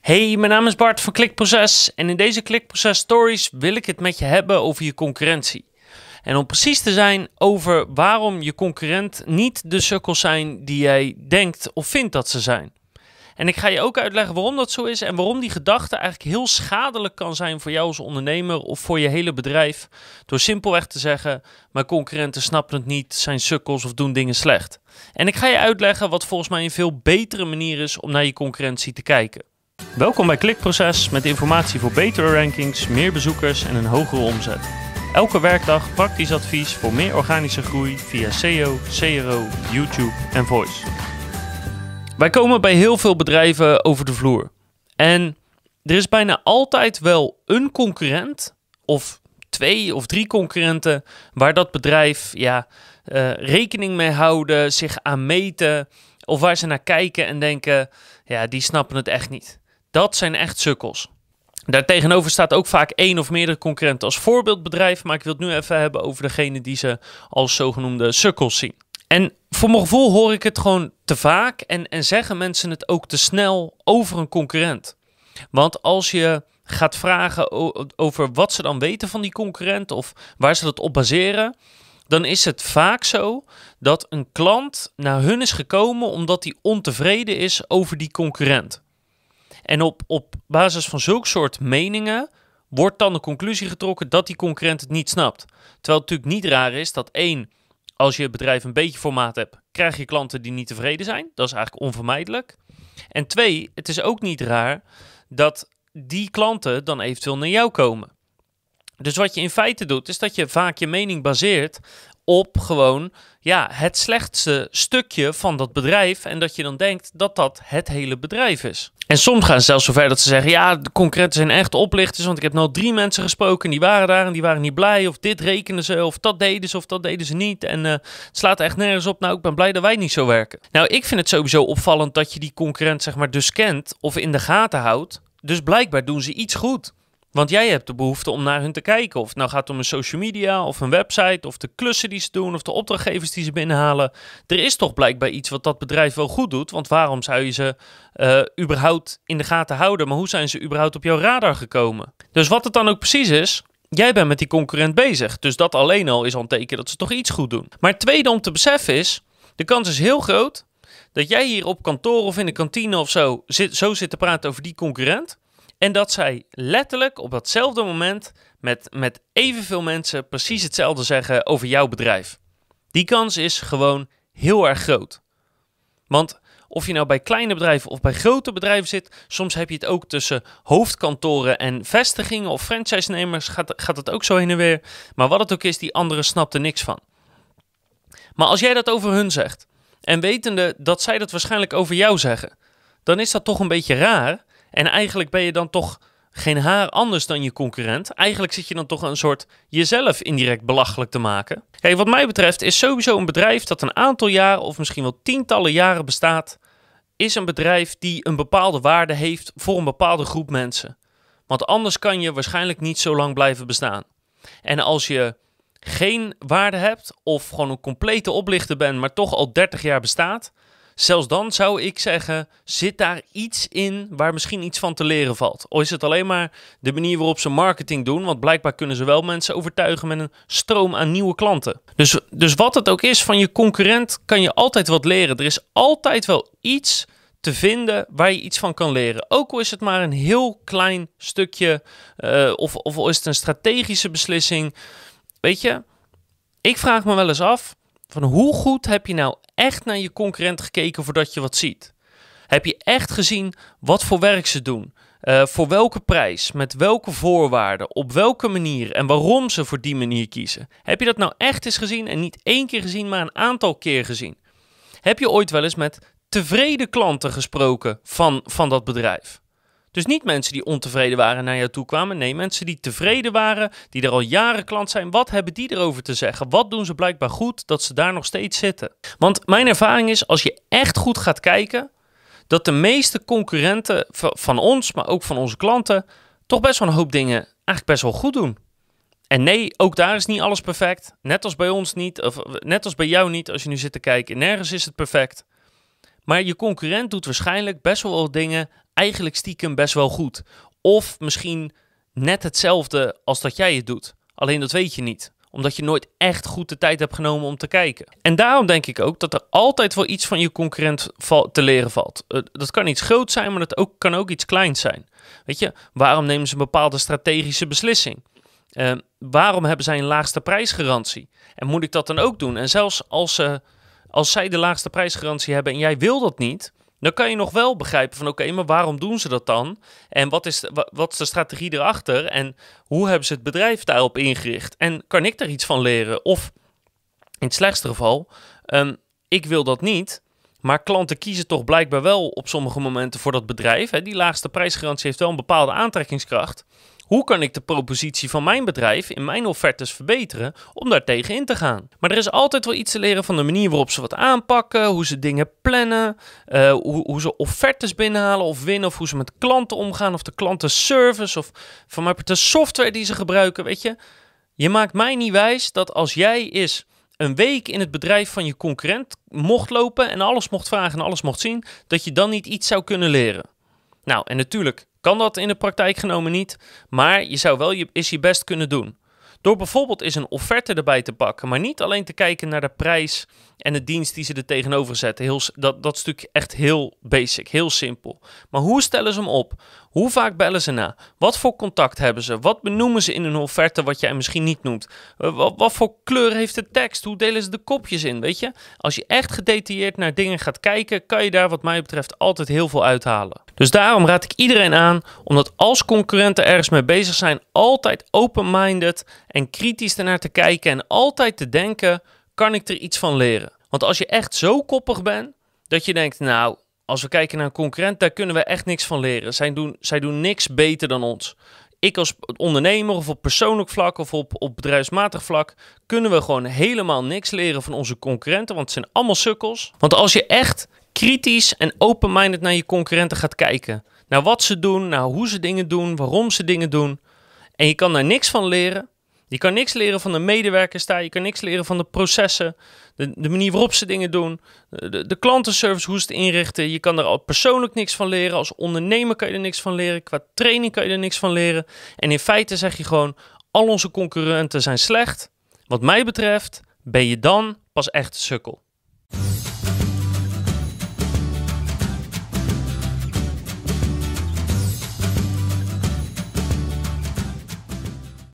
Hey, mijn naam is Bart van Klikproces en in deze Klikproces Stories wil ik het met je hebben over je concurrentie. En om precies te zijn over waarom je concurrent niet de sukkels zijn die jij denkt of vindt dat ze zijn. En ik ga je ook uitleggen waarom dat zo is en waarom die gedachte eigenlijk heel schadelijk kan zijn voor jou als ondernemer of voor je hele bedrijf. Door simpelweg te zeggen: mijn concurrenten snappen het niet, zijn sukkels of doen dingen slecht. En ik ga je uitleggen wat volgens mij een veel betere manier is om naar je concurrentie te kijken. Welkom bij Klikproces met informatie voor betere rankings, meer bezoekers en een hogere omzet. Elke werkdag praktisch advies voor meer organische groei via SEO, CRO, YouTube en Voice. Wij komen bij heel veel bedrijven over de vloer. En er is bijna altijd wel een concurrent of twee of drie concurrenten waar dat bedrijf ja, uh, rekening mee houden, zich aan meten of waar ze naar kijken en denken, ja, die snappen het echt niet. Dat zijn echt sukkels. Daartegenover staat ook vaak één of meerdere concurrenten als voorbeeldbedrijf, maar ik wil het nu even hebben over degene die ze als zogenoemde sukkels zien. En voor mijn gevoel hoor ik het gewoon te vaak en, en zeggen mensen het ook te snel over een concurrent. Want als je gaat vragen over wat ze dan weten van die concurrent of waar ze dat op baseren, dan is het vaak zo dat een klant naar hun is gekomen omdat hij ontevreden is over die concurrent. En op, op basis van zulk soort meningen wordt dan de conclusie getrokken dat die concurrent het niet snapt. Terwijl het natuurlijk niet raar is dat één, als je het bedrijf een beetje formaat hebt, krijg je klanten die niet tevreden zijn. Dat is eigenlijk onvermijdelijk. En twee, het is ook niet raar dat die klanten dan eventueel naar jou komen. Dus wat je in feite doet, is dat je vaak je mening baseert op gewoon ja, het slechtste stukje van dat bedrijf. En dat je dan denkt dat dat het hele bedrijf is. En soms gaan ze zelfs zover dat ze zeggen: ja, de concurrenten zijn echt oplichters. Want ik heb nou drie mensen gesproken en die waren daar en die waren niet blij. Of dit rekenen ze, of dat deden ze, of dat deden ze niet. En uh, het slaat echt nergens op. Nou, ik ben blij dat wij niet zo werken. Nou, ik vind het sowieso opvallend dat je die concurrent, zeg maar, dus kent of in de gaten houdt. Dus blijkbaar doen ze iets goed. Want jij hebt de behoefte om naar hun te kijken. Of het nou gaat om een social media of een website of de klussen die ze doen of de opdrachtgevers die ze binnenhalen. Er is toch blijkbaar iets wat dat bedrijf wel goed doet. Want waarom zou je ze uh, überhaupt in de gaten houden? Maar hoe zijn ze überhaupt op jouw radar gekomen? Dus wat het dan ook precies is, jij bent met die concurrent bezig. Dus dat alleen al is al een teken dat ze toch iets goed doen. Maar het tweede om te beseffen is, de kans is heel groot dat jij hier op kantoor of in de kantine of zo zit, zo zit te praten over die concurrent. En dat zij letterlijk op datzelfde moment met, met evenveel mensen precies hetzelfde zeggen over jouw bedrijf. Die kans is gewoon heel erg groot. Want of je nou bij kleine bedrijven of bij grote bedrijven zit, soms heb je het ook tussen hoofdkantoren en vestigingen of franchise-nemers, gaat, gaat het ook zo heen en weer. Maar wat het ook is, die anderen snapt er niks van. Maar als jij dat over hun zegt, en wetende dat zij dat waarschijnlijk over jou zeggen, dan is dat toch een beetje raar en eigenlijk ben je dan toch geen haar anders dan je concurrent. Eigenlijk zit je dan toch een soort jezelf indirect belachelijk te maken. Kijk, wat mij betreft is sowieso een bedrijf dat een aantal jaren of misschien wel tientallen jaren bestaat, is een bedrijf die een bepaalde waarde heeft voor een bepaalde groep mensen. Want anders kan je waarschijnlijk niet zo lang blijven bestaan. En als je geen waarde hebt of gewoon een complete oplichter bent, maar toch al 30 jaar bestaat, Zelfs dan zou ik zeggen, zit daar iets in waar misschien iets van te leren valt? Of is het alleen maar de manier waarop ze marketing doen? Want blijkbaar kunnen ze wel mensen overtuigen met een stroom aan nieuwe klanten. Dus, dus wat het ook is van je concurrent, kan je altijd wat leren. Er is altijd wel iets te vinden waar je iets van kan leren. Ook al is het maar een heel klein stukje, uh, of, of is het een strategische beslissing. Weet je, ik vraag me wel eens af van hoe goed heb je nou echt naar je concurrent gekeken voordat je wat ziet? Heb je echt gezien wat voor werk ze doen? Uh, voor welke prijs, met welke voorwaarden, op welke manier en waarom ze voor die manier kiezen? Heb je dat nou echt eens gezien en niet één keer gezien, maar een aantal keer gezien? Heb je ooit wel eens met tevreden klanten gesproken van, van dat bedrijf? Dus niet mensen die ontevreden waren naar jou toe kwamen. Nee, mensen die tevreden waren, die er al jaren klant zijn. Wat hebben die erover te zeggen? Wat doen ze blijkbaar goed dat ze daar nog steeds zitten? Want mijn ervaring is, als je echt goed gaat kijken, dat de meeste concurrenten van ons, maar ook van onze klanten, toch best wel een hoop dingen eigenlijk best wel goed doen. En nee, ook daar is niet alles perfect. Net als bij ons niet, of net als bij jou niet als je nu zit te kijken. Nergens is het perfect. Maar je concurrent doet waarschijnlijk best wel wat dingen eigenlijk stiekem best wel goed. Of misschien net hetzelfde als dat jij het doet. Alleen dat weet je niet omdat je nooit echt goed de tijd hebt genomen om te kijken. En daarom denk ik ook dat er altijd wel iets van je concurrent te leren valt. Eh, dat kan iets groot zijn, maar dat ook, kan ook iets kleins zijn. Weet je, waarom nemen ze een bepaalde strategische beslissing? Uh, waarom hebben zij een laagste prijsgarantie? En moet ik dat dan ook doen? En zelfs als, uh, als zij de laagste prijsgarantie hebben en jij wil dat niet, dan kan je nog wel begrijpen van oké, maar waarom doen ze dat dan? En wat is, de, wat is de strategie erachter? En hoe hebben ze het bedrijf daarop ingericht? En kan ik daar iets van leren? Of in het slechtste geval, um, ik wil dat niet. Maar klanten kiezen toch blijkbaar wel op sommige momenten voor dat bedrijf. Hè? Die laagste prijsgarantie heeft wel een bepaalde aantrekkingskracht. Hoe kan ik de propositie van mijn bedrijf in mijn offertes verbeteren om daar tegen in te gaan? Maar er is altijd wel iets te leren van de manier waarop ze wat aanpakken, hoe ze dingen plannen, uh, hoe, hoe, ze offertes binnenhalen of winnen, of hoe ze met klanten omgaan, of de klantenservice, of van mij de software die ze gebruiken. Weet je, je maakt mij niet wijs dat als jij is een week in het bedrijf van je concurrent mocht lopen en alles mocht vragen en alles mocht zien, dat je dan niet iets zou kunnen leren. Nou, en natuurlijk kan dat in de praktijk genomen niet, maar je zou wel je, is je best kunnen doen. Door bijvoorbeeld eens een offerte erbij te pakken, maar niet alleen te kijken naar de prijs en de dienst die ze er tegenover zetten. Heel, dat, dat stuk echt heel basic, heel simpel. Maar hoe stellen ze hem op? Hoe vaak bellen ze na? Wat voor contact hebben ze? Wat benoemen ze in een offerte wat jij misschien niet noemt? Eh, wat, wat, voor kleur heeft de tekst? Hoe delen ze de kopjes in? Weet je? Als je echt gedetailleerd naar dingen gaat kijken, kan je daar wat mij betreft altijd heel veel uithalen. Dus daarom raad ik iedereen aan, omdat als concurrenten ergens mee bezig zijn, altijd open-minded en kritisch ernaar te kijken en altijd te denken, kan ik er iets van leren? Want als je echt zo koppig bent, dat je denkt, nou, als we kijken naar een concurrent, daar kunnen we echt niks van leren. Zij doen, zij doen niks beter dan ons. Ik als ondernemer of op persoonlijk vlak of op, op bedrijfsmatig vlak kunnen we gewoon helemaal niks leren van onze concurrenten, want het zijn allemaal sukkels. Want als je echt kritisch en open-minded naar je concurrenten gaat kijken, naar wat ze doen, naar hoe ze dingen doen, waarom ze dingen doen, en je kan daar niks van leren, je kan niks leren van de medewerkers daar. Je kan niks leren van de processen. De, manier waarop ze dingen doen. De, de, klantenservice, hoe ze het inrichten. Je kan er al persoonlijk niks van leren. Als ondernemer kan je er niks van leren. Qua training kan je er niks van leren. En in feite zeg je gewoon: al onze concurrenten zijn slecht. Wat mij betreft ben je dan pas echt sukkel.